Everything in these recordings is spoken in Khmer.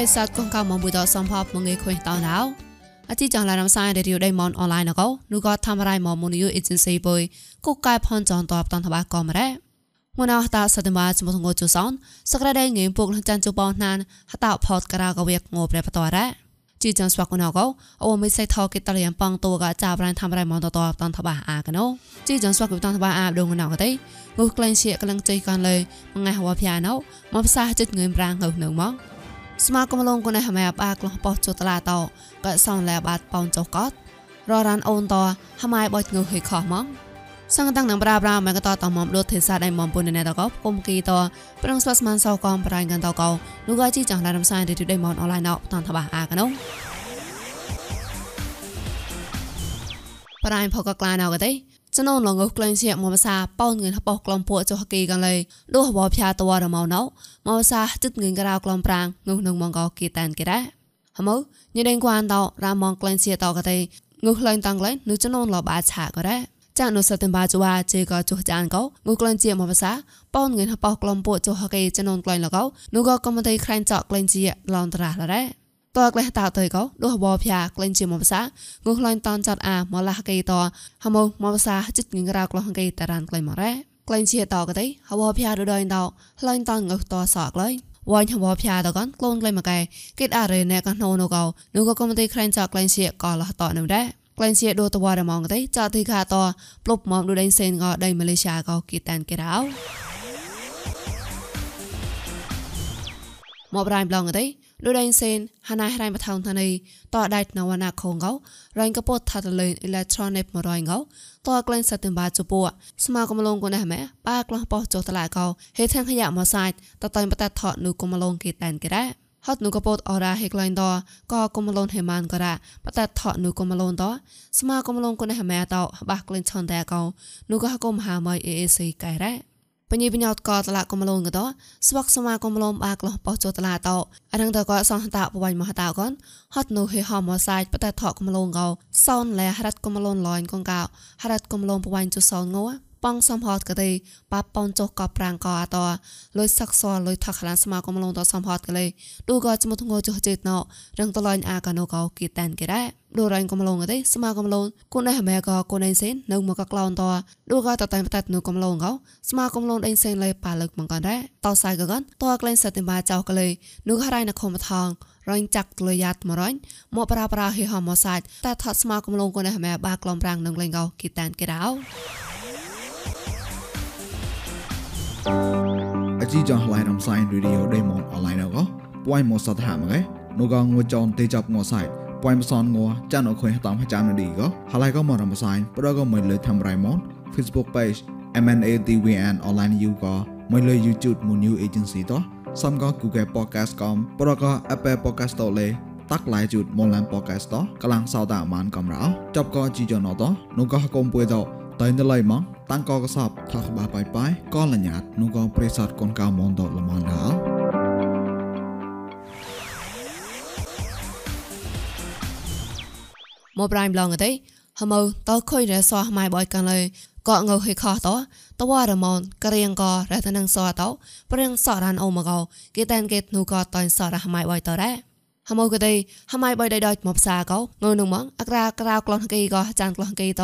រិស័តកងកៅមកមួយតសំភពមកងេខុយតោណៅអតិចងឡារំសាយរេឌីយោដៃមនអនឡាញកោនូក៏ធ្វើរៃមកមុនយូអេเจนស៊ីបុយគុកកែផនចងតបតនតបាកំរ៉េមុនអស់តាសតមាចមុងងោជូសនសក្រដៃងេពុកចាន់ជបោណានហតផតការកវៀកងោប្រែបតរ៉េជីចងស្វាកណកោអូមិនសៃថោកេតលៀងប៉ងតូកចាប្រានធ្វើរៃមកតតតនតបាអាកណូជីចងស្វាកតនតបាអាដងណកតៃងុះក្លែងជាកលងចៃកានលើមងៃហវភាណៅមកផ្សាចិត្តងើមប្រាងងើនៅមក ស្មាកំឡងកូនហមែបាក្លោះបោះចុតឡាតោក៏សំលែបាត់ប៉ោនចុះកតររ៉ានអូនតហម៉ៃបោះងើហេខោះមកសង្កតាំងនឹងប្រាប្រាមកតតមុំលុតទេសាដៃមុំពុនណែតកគុំគីតប្រងស្វាស្មានសោកំប្រៃកាន់តកោនោះក៏ជីចង់រំសាយរីដៃមុំអនឡាញណោតនតបាអាកណូប្រៃផកក្លាណៅកទេ ចំណងលងក្លែងជាមកភាសាប៉ោនងឿនបោះក្លំពួកចុះគីកលេដួសបោភាតវរមកណោមកភាសាជិតងឿនក្រៅក្លំប្រាងងុះនឹងមកកគីតានគេដែរហមោញ៉េងគួនតោរាមងក្លែងជាតកទេងុះក្លែងតាំងក្លែងនឹងចំណងលបអាឆាក៏ដែរចាននោះសិទាំងបាជួជេក៏ចុះចានកោងុះក្លែងជាមកភាសាប៉ោនងឿនបោះក្លំពួកចុះគីចំណងក្លែងលកោនោះក៏កំតែក្លែងចောက်ក្លែងជាឡនត្រាស់ដែរ តើក្លេះតើទៅក៏ដួសបោភៀក្លែងជាមកភាសាងុះឡាញ់តនចាត់អាមកលះកេតហមមកភាសាចិត្តងរៅក្លោះកេតារានក្លែងមករ៉េក្លែងជាតក៏ទេហបោភៀរដោយតឡាញ់តនងុះតសក់ឡើយវ៉ាញ់ហបោភៀតកនក្លូនក្លែងមកកែគិតអរេណែកណូនូកោនូក៏កំទេក្លែងចាក់ក្លែងជាក៏លះតនៅដែរក្លែងជាដូតវ៉ារម៉ងទេចាទីខាតប្លុបមកដូដេងសេនក៏ដៃម៉ាឡេស៊ីក៏គីតានគេរោមកប្រៃប្លងទេ លូដេងសេនហាណៃរៃបថងថានេះតដៃណវណាខងកោរៃកពតថាតលេអ៊ីឡេត្រូនិកមរៃកោតក្លែងសតិមបាជពូស្មាកំឡងកូនណាម៉ែបាក្លោះបោះចុះតឡាកោហេទាំងខយៈមកសាច់តតៃបតថនុកំឡងគេតែនគេរ៉ាហត់នុកពតអរ៉ាហេក្លែងតក៏កំឡងហេម៉ានក៏រ៉ាបតថនុកំឡងតស្មាកំឡងកូនណាម៉ែតបាក្លែងឆនតែកោនុក៏កុំហាម៉ៃអេអេស៊ីកែរ៉ា បញ្ញាបញ្ញាតកតឡាកំលងកតស្វកសមាកំលងបាក្លោះបោះចតឡាតអរងតកសងតាបវៃមហតាកនហត់នោះហេហមសាយបតថកំលងកោសោនលែហរ៉ាត់កំលងលាញ់កងកោហរ៉ាត់កំលងបវៃចសងងោ ប៉ងសំហតកទេប៉ាប៉នចុះកប្រាំងកអតលុយសាក់សលុយថាខ្លានស្មាកំឡងតសំហតកលេឌូក៏ចមុទងចុះចេតណរងតលាញ់អាកណូកោគីតានគេរ៉ាឌូរ៉ៃកំឡងទេស្មាកំឡងគូនឯម៉ែក៏គូនឯសេននៅមកកក្លងតឌូក៏តតៃបតនៅកំឡងកោស្មាកំឡងដេញសេនលេប៉ាលឹកមកកនរ៉ាតោសៃកកនតក្លែងសតិមាចៅកលេនោះហរៃណខមថងរញចាក់លយ៉ាត់មរញមកប្រាប្រាហេហមសាច់តែថត់ស្មាកំឡងគូនឯម៉ែបាក្លំប្រាំងនឹងលេងកោគីតានគេរ៉ោ អជីចងឡៃរំសាយរីឌីអូដេម៉ុនអនឡាញកោពួយមកសតហាមកែនូកងងចនទេចាប់ងសាយពួយមសនងចានអខុយតាមចាំនឌីកោហឡៃកោមករំសាយប្រកមិនលើធ្វើរៃម៉ុន Facebook page MNATVN online you កោមិនលើ YouTube មួយ new agency តោះសំក Google Podcast កំប្រក Apple Podcast តលេតាក់ឡៃជូតមនឡាន podcast តកលាំងសោតាមានកំរោចប់កជីចនតនោះក៏កុំពួយត តៃណឡៃម៉ងតាំងកកសបថកបាបាយបាយក៏លញ្ញាតនោះក៏ប្រេសតកូនកៅមនតលមនដល់មកប្រៃប្លងទេហមោតខុយរសោះម៉ៃបយកាន់លើក៏ងើហេខោតតវ៉ារមនក្រៀងក៏រតនឹងសោតព្រៀងសរានអូមកោគេតែនគេនោះក៏តៃសរះម៉ៃបយតរ៉ា ហមកទេហម៉ៃបៃដៃដៃមកផ្សាកោងនៅមកអក្រាក្រៅក្លងកេក៏ចានក្លងកេត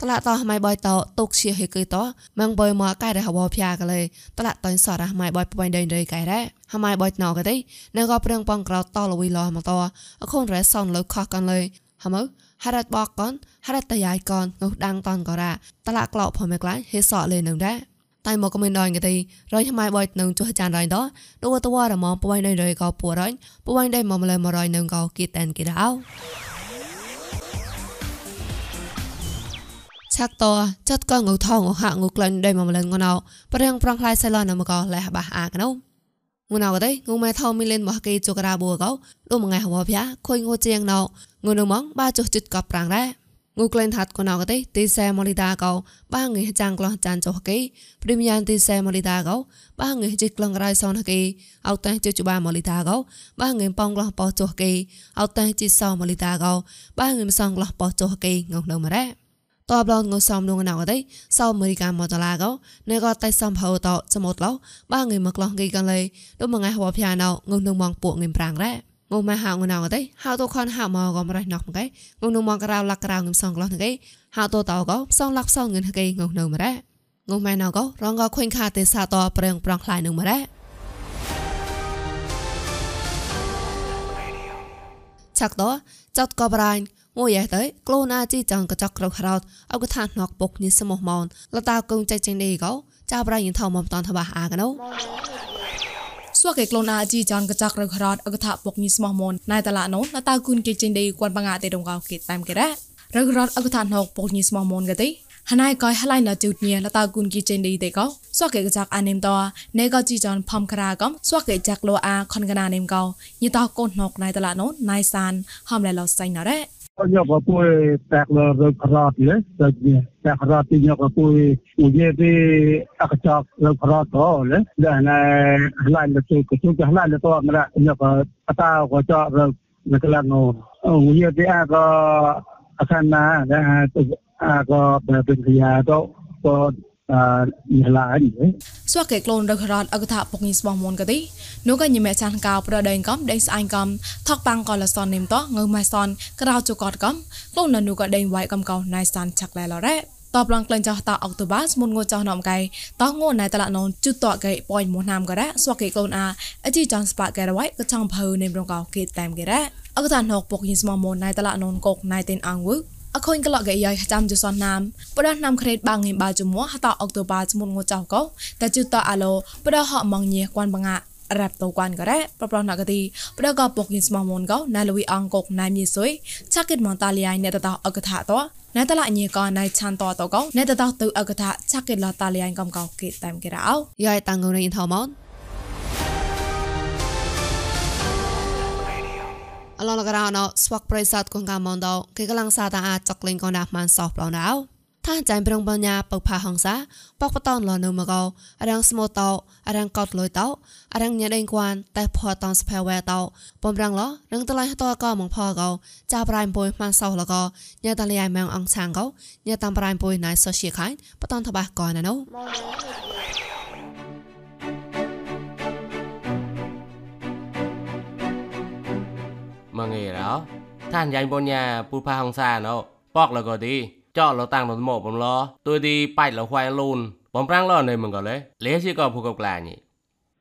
តឡាតហម៉ៃបៃតតុកជាហេកេតម៉ងបៃមកកែរហវភៀកលេតឡាតៃសរហម៉ៃបៃបៃដៃដៃកែរ៉ហម៉ៃបៃណៅកទេនៅក៏ព្រៀងបងក្រៅតលវីឡមកតអខូនរ៉េសនលើខកកាន់លេហមកហរ៉ាត់បកកនហរ៉ាត់តយ៉ៃកនងុះដាំងតនក៏រ៉ាតឡាក្លោផមេក្លាយហេសអលេនឹងដែរ តែមកក៏មានដល់គេរយថ្មៃបយនឹងចុះចានរយតដូតវ៉ារមពួយនៅរយក៏ពួរយពួយដៃមកម្លែមរយនឹងក៏គីតែនគេដៅឆាក់តចាត់កងឧថងអហាងុក្លែងដៃមកម្លែងងណៅប្រៀងប្រងខ្លាយសៃឡនមកក៏លះបះអាកណៅងូណៅក៏ទេងូម៉ែថោមីលេនមកគេជករាបួកោលោកមួយថ្ងៃហវភ័ខុយងូជាងណៅងូនៅម៉ងបាចុះចិត្តកប្រាំងដែរ ងូក្លែងថាត់កណៅកទេទីសែម៉ូលីតាកោបាងេចាំងក្លោះចានចុះគេព្រីមយ៉ាងទីសែម៉ូលីតាកោបាងេជីក្លងរៃសនគេអោតេជជបាម៉ូលីតាកោបាងេប៉ងក្លោះប៉ោចុះគេអោតេជីសោម៉ូលីតាកោបាងេសងក្លោះប៉ោចុះគេងងនៅមរ៉ាតបឡងងសំនងណៅទេសោអមេរិកាមកតឡាកោណែក៏តៃសំផោតចមត់ឡោបាងេមកក្លោះគេកលេដូចមួយថ្ងៃហវភាណៅងងនឹងមកពួកងេប្រាំងរ៉ា ងុំមកហៅងណៅទេហៅទៅខនហៅមកក៏មិនរះណោះមកឯងុំនោះមកក្រៅលាក់ក្រៅងឹមសងក្លោះទេហៅទៅតោក៏ផ្សងលាក់ផ្សងងឹនហកេងុំនៅមករ៉ាងុំម៉ែណៅក៏រងក៏ខុញខាទេសាតប្រឹងប្រងខ្លាយនឹងមករ៉ាឆាក់តចតក៏ប្រាញ់មួយយ៉ែទៅខ្លួនអាជីចង់កញ្ចក់ក្រៅក្រោតអកថាណកពុកនេះសមោះមនលតាកងចៃចេញនេះក៏ចាប្រាញ់យិនថោមកតនថាបះអាកណូ សួរគេក្លូនអាជីចានកចាក់រករត់អកថាពុកញីស្មោះមនណៃតឡាណូលតាគុនគេចេញដីគួនបង្អាទេដងកោគេតាមគេរ៉ារករត់អកថាណោពុកញីស្មោះមនកទេហណៃកយហឡៃណជូតញីលតាគុនគេចេញដីទេកោសួរគេកចាក់អានេមតណេកោជីចានផំក្រាកំសួរគេចាក់លោអាខុនកណានេមកោញីតោកូនណុកណៃតឡាណូណៃសានហំឡៃឡោសៃណរ៉ា nhọc vào tôi tạc là rồi khát đấy rồi tạc khát thì nhọc vào tôi uống đi ác chọc rồi khát đó đấy để này lại là tôi cái chúng cái lại là tôi mà nhọc vào ta có cho rồi là cái là nó uống đi ác có akan na để ác có bên kia đó có ឡាយស្វាកេក្លូនរករត់អកថាពុកញីស្បោះមុនក៏ទីនោះក៏ញិមេចានកោប្រដេងកំដេងស្អាញ់កំថកប៉ាំងក៏លសននិមតងើម៉ៃសនក្រៅជកតកំក្លូននៅក៏ដេងវាយកំកោណៃសានឆាក់ឡែឡរ៉េតបឡងក្លែងចោះតអុកតូបាស្មុនងូចោះនំកៃតងូណៃតឡាណូនជុតតកៃប៉យមោះណាមក៏រ៉ាស្វាកេក្លូនអាអជីចនស្ប៉ាកែរវ៉ៃក៏ចង់ភៅនិមរងកោគេតាមគេរ៉ាអកថាណុកពុកញីស្មោះមុនណៃតឡាណូនកុកណៃតេនអងវឹក អខូនក្លកកយាយចាំជសនណាមបដណាំក្រេតបាងងិបាជមួហតអុកតូបាជមុនងចៅកោតែជឺតអាឡូបដហមងញៀគួនបងារ៉ាប់តូគួនក៏រ៉េប្រប្រណកទីបដកពុកញិស្មមុនកោណៃលវីអងកុកណៃមីសុយឆាកិតមនតាលីយ៉ៃណេតតអកថាតណែតឡាញីកណៃឆានតតកោណែតតទៅអកថាឆាកិតលតាលីយ៉ៃកំកោគេតាមគេរ៉ោយ៉ៃតាំងងរៃថោម អឡឡករណោស្វាក់ប្រិស័តកងកាមនដោគេកំឡុងសាតាអាចចកលេងកងណាស់ម៉ានសោះប្លោណៅថាចាញ់ប្រងបញ្ញាបផាហងសាបកបតនលនៅមកោរាំងស្មោតោរាំងកោតលុយតោរាំងញ៉ាដេងគួនតែផតនស្ផែវែតោបំរាំងឡរឹងតឡៃតោកោមងផកោចាប្រៃបុយម៉ានសោះលកោញ៉ាតលៃម៉ងអងឆាងកោញ៉ាតាមប្រៃបុយណៃសូសៀខៃបតនតបះកោណាណូ mangira than yang bonya pu pha hong sa no pok lo go di cho lo tang lo mo bom lo tôi đi pai lo hoai lun bom prang lo nei mong go le le si go pu go kla ni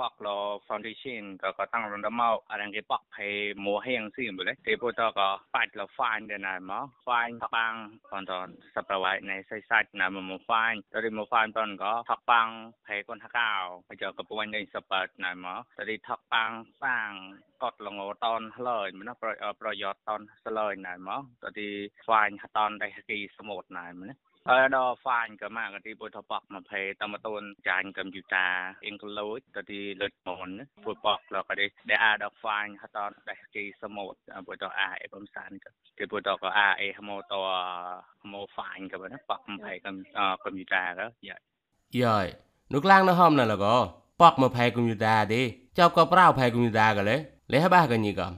pak lo foundation ka ka tang ron da mau arang ge pak phe mo heng si mo le te po ta ka pat lo fan de na ma fan bang kon ton sa pra wai nei sai sai na mo mo fan ta ri mo fan ton ka thak bang phe kon ha kao pa jo ka pwan nei sa pa na ma ta ri thak bang bang កត់លងតនឆ្លើយមិនណាប្រយោជន៍តនឆ្លើយណាមកតទីស្វែងតនតែគីសមុទ្រណាមកណា ហើយដល់ហ្វាញក៏មកទីបុយថបក20តាមតូនចាញ់កុំព្យូទ័រអ៊ីងក្លូចទៅទីលឺតមនបុយបកឡកនេះដែលអាដល់ហ្វាញហតតដេះគេសមុទ្របុយតអាអេបំសានក៏គេបុយតក៏អាអេហមតហមហ្វាញក៏បានបក20កុំកុំព្យូទ័រក៏យ៉ាយ៉ានោះក្លាំងនៅហមណឡកបក20កុំព្យូទ័រទេចប់ក៏ប្រៅ20កុំព្យូទ័រក៏លេលេះបាក៏ញីកំ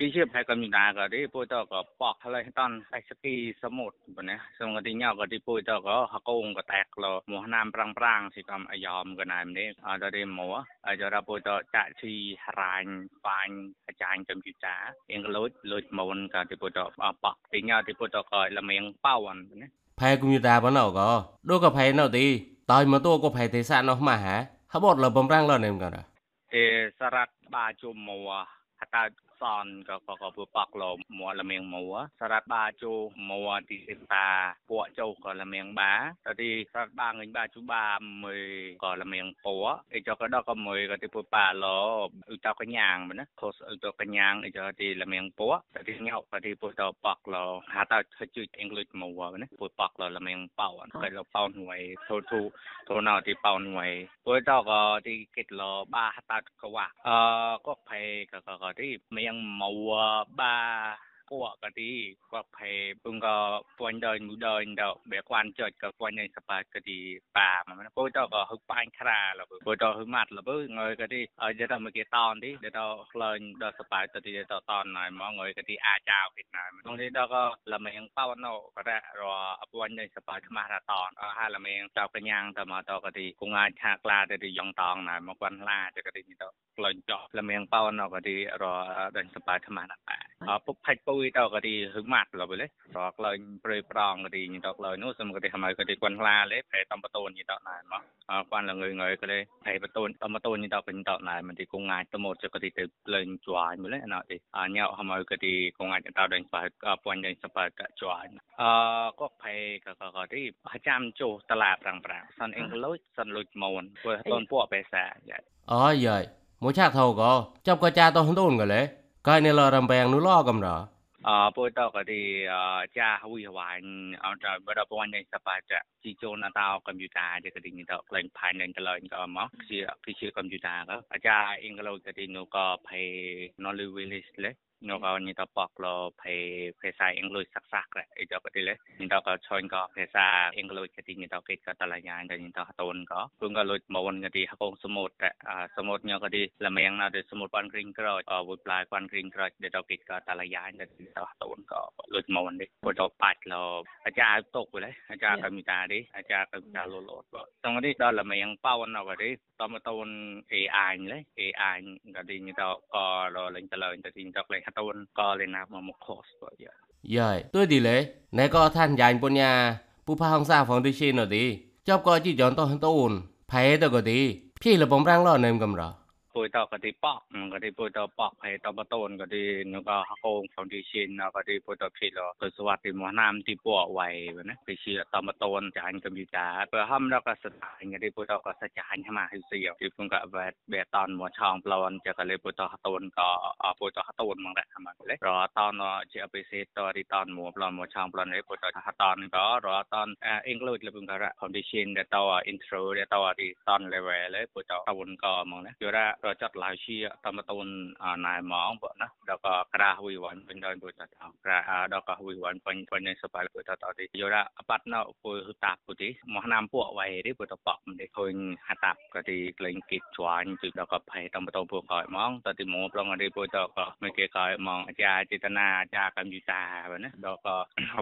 គឺជាបែកកម្ដាក៏ទីពួយតក៏បោះហើយតនតែស្គីសមុទ្រប៉ុណ្ណេះសំកទីញ៉ោក៏ទីពួយតក៏ហកងក៏តែកលមកណាមប្រាំងប្រាំងសិកំអាយ៉មក៏ណែមនេះអត់រីមកអាចរពួយតចាក់ជីរាញ់បាញ់អាចារ្យចំជីតាអេងលូចលូចមុនក៏ទីពួយតបោះទីញ៉ោទីពួយតក៏លមៀងប៉ៅអនប៉ុណ្ណេះផែកម្ដាប៉ុណ្ណោក៏ដូចក៏ផែនៅទីតើមកតួក៏ផែទេសៈនោះមកហាហបត់លបំរាំងលនែមក៏ទេសារ៉ាត់បាជុំមួហតា សនក៏ក៏ក៏ពូប៉កលមួលមៀងមួសារ៉ាត់បាជូមួទីសិតាពួកជូក៏លមៀងបាតទីសារ៉ាត់បាងិញបាជូបាមួយក៏លមៀងពួអីចក៏ដកក៏មួយក៏ទីពូប៉ាឡអ៊ូតកញ្ញាងណាខុសអ៊ូតកញ្ញាងអីចទីលមៀងពួតទីញោក៏ទីពូតប៉កលហតាជជអង់គ្លេសមួណាពូប៉កលលមៀងប៉ោក៏លប៉ោហួយធូធូធូណៅទីប៉ោហួយពូតក៏ទីគិតលបាហតាកវ៉ាអឺក៏ភេក៏ក៏ទីមៀងម៉ៅ បាពួកក៏ទីគាត់ភេពងក៏ពួនដល់មួយដល់ដល់បែកួនចុចក៏ពួននៃសបាក៏ទីប៉ាមកពួកទៅក៏ហឹកបាញ់ខ្រាលពួកទៅហឹកម៉ាត់លបើងើក៏ទីឲ្យទៅមកគេតនទីទៅក្លែងដល់សបាទៅទីទៅតនណៃមកងើក៏ទីអាចៅគេណៃក្នុងនេះដល់ក៏លមៀងប៉ោណូក៏រអពួននៃសបាខ្មាស់រតនហើយលមៀងចៅកញ្ញាងទៅមកទៅក៏ទីគងអាចថាក្លាទៅទីយ៉ងតងណៃមកគាត់ឡាទៅក៏ទីទៅក្លែងចោលមៀងប៉ោណូក៏ទីរដល់សបាខ្មាស់រតនពុកផាច់ពុយទៅក៏ទីហឹកម៉ាត់លបើលេរកលែងព្រៃប្រងក៏ទីញទៅក្លែងនោះសឹមក៏ទីហមក៏ទីគាត់ឡាលេប្រែតំបតូនញទៅណៃមកគាត់លងើងើក៏លេប្រែបតូនតំបតូនញទៅពេញទៅណៃមិនទីគងអាចទៅមកក៏ទីទៅលែងជួញមើលណៅទីអញហមក៏ទីគងអាចទៅដល់ស្បើពួនដល់ស្បើក៏ជួញអឺក៏ប្រែក៏ក៏ទីចាំជួតឡាប្រាំងប្រាំងសិនអេងលុយសិនលុយមូនព្រោះតូនពួកបេសាអូយាយមួយឆាក់ថោក៏ចាប់ក៏ចាទៅហូនក៏លេកាយនេះលរំបែងនោះលកំរ អពុយតកទីចាវីហវ៉ាញអត់បដពវ៉ាញ់សបាចាជីជូនអតោកុំព្យូទ័រទីកទីនេះតក្លែងផាញ់នឹងកលែងក៏មកជាគឺជាកុំព្យូទ័រក៏អាចាអ៊ីងក្លូកទីនោះក៏ភ័យ knowledge village លេ នោះក៏ញីតបកលភេភាសាអង់គ្លេសសាក់សាក់អីទៅក៏ទីលេញីតក៏ឆុញក៏ភាសាអង់គ្លេសក៏ទីញីតគេក៏តឡាញ៉ាទៅញីតហតូនក៏ព្រោះក៏លុយមូនក៏ទីហកងសមុទ្រសមុទ្រញក៏ទីលមៀងណាទៅសមុទ្របានគ្រីងក្រោចអវុយផ្លាយបានគ្រីងក្រោចទៅទៅគេក៏តឡាញ៉ាទៅទីតហតូនក៏លុយមូននេះព្រោះទៅបាច់លអាចារ្យទុកទៅលេអាចារ្យក៏មានតាទេអាចារ្យក៏មានលលត់បើតងនេះដល់លមៀងប៉ោណក៏ទីតមតូន AI លេ AI ปุยต่อก็ดีปอกก็ดีปุยต่อปอกให้ต่อมาต้นก็ดีนึก็ฮักโกงของดีชินก็ดีปุยต่อผิดหรอกสวัสดีหมอน้ำที่ปัวไว้นะไปเชื่ต่อมาต้นจานก็มีจ่าเพื่อห้ามแล้วก็สถานก็ดีปุยต่อก็สจานให้มาให้เสียวที่พุ่งก็แบบแบบตอนหมอช่องปลอนจะก็เลยปุยต่อฮักต้นก็ปุยต่อฮักต้นมั้งแหละทำมาเลยรอตอนเชื่ไปเซตต่อดีตอนหมอปลอนหมอช่องปลอนเลยปุยต่อฮักตอนก็รอตอนเอ็งเลยเลยพุ่งก็ละของดีชินเดี๋วตออินโทรเดี๋ตอดีตอนเลเว้เลยปุยตอตะวันก็มั้งนะอยู่ละរចាត់ឡាយជាតាមតូនណែម៉ងបើណាដល់ក៏ក្រាវីវ៉ាន់ពេញដល់ពុទ្ធតក្រាដល់ក៏វីវ៉ាន់ពេញពេញសបាយពុទ្ធតទីយរបាត់ណោពុយតាពុទីមកណាំពួកវ៉ៃទេពុទ្ធបកមិនឃើញហតាប់ក៏ទីក្លែងគិតជួញគឺដល់ក៏ផៃតាមតូនពួកកោម៉ងតទីមកប្លងអីពុទ្ធក៏មិនគេកោម៉ងអាចារ្យចេតនាអាចារ្យកម្ពុជាបើណាដល់ក៏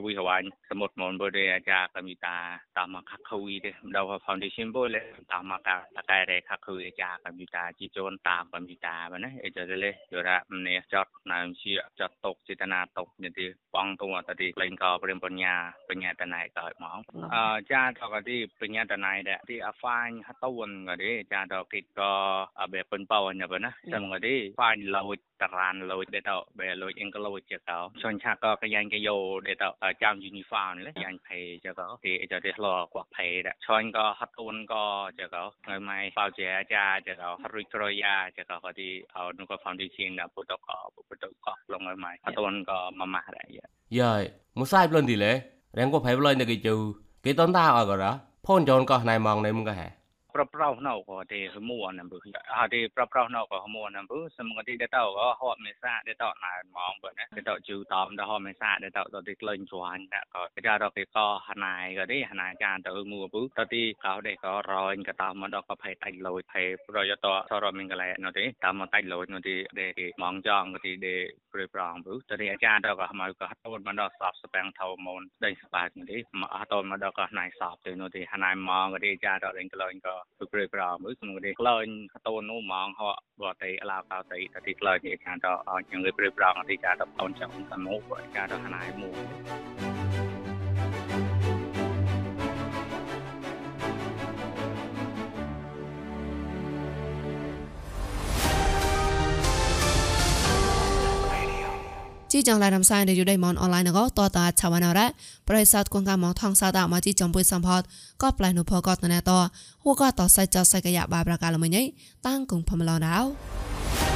វីវ៉ាន់សមុទ្រមនបុរីអាចារ្យកម្ពុជាតាមមកខាក់ខូវីទេដល់ foundation បុលេតាមមកតាកែរេខាក់ខូវីអាចារ្យកម្ពុជាជីជូនតាមកម្ពុជាតាបណាអេចលេយោរ៉ាម្នេះចត់ណៅជាចត់តុកចេតនាតុកនេះទីបងតងតទីក្លែងកព្រិមបញ្ញាបញ្ញាតណៃក៏មកអចាតកទីបញ្ញាតណៃដែរទីអាហ្វាញហតូនក៏ទេចាតគិតក៏អបេពិនបោញបណាសំក៏ទេហ្វាញឡូចតារានលុយដេតបែលុយអង់គ្លុយជាកោសនឆាក៏កយ៉ាងកយោដេតចាំយូនីហ្វានេះយ៉ាងភេជាកោទីចទេឡគាត់ភេដែរឆនក៏ហត់ទូនក៏ជាកោហើយម៉ៃបោជាអាចាជាកោរុយក្រយ៉ាជាកោក៏ទីអោនោះក៏ foundation ដែរពុតក៏ពុតក៏លងហើយម៉ៃហត់ទូនក៏ម៉ាម៉ាដែរយាយមួយសាយប្លន់ទីលេរែងក៏ភេប្លន់ទៅគេជូគេតនតាអករាផូនចនក៏ណៃម៉ praprau nau ko te semua nam bu ha te praprau nau ko semua nam bu semua ti da tau ko ho me sa da tau na mong bu na da tau chu tom da ho me sa da tau to ti kleng chuan da ko da ro ke ko hanai ko ti hanai ka to mu bu to ti ka de ko roin ka ta ma da ko phai tai loi phai pro yo to so ro min ka lai no ti ta ma tai loi no ti de ke mong jong ko ti de pre prang bu to ti a cha da ko ma ko to ma da sap sa pang thau mon dai sa ba ti ma to ma da ko nai sap ti no ti hanai mong ko ti cha da len ko len ko ទុក្រេប្រមឺសំរេក្លែងតូននោះហ្មងហក់បតៃឡាកោតៃតទីក្លែងឯកានតអញ្ចឹងរេប្រប្រងអធិការតបតូនចង់តនោះឯកានតណៃមួយ សំរេក្លែងតូននោះហ្មងហកបតៃអឡាកោតៃតទីក្លែងនេះខាងតអញ្ចឹងវាព្រួយប្រងទីចាតតូនចាំតាមនោះចាតហណៃមួយជីចងឡាយរំសាយនៅយូដៃមនអនឡាញក៏តតាឆាវ៉ានរ៉ាប្រិស័តគងកាមថងសាតាមកជីចំពុយសំផតក៏ផ្លៃនុផក៏តណែតហួក៏តសៃចសៃកយ៉ាបាប្រកាលមិញតាំងគងផមឡោដៅ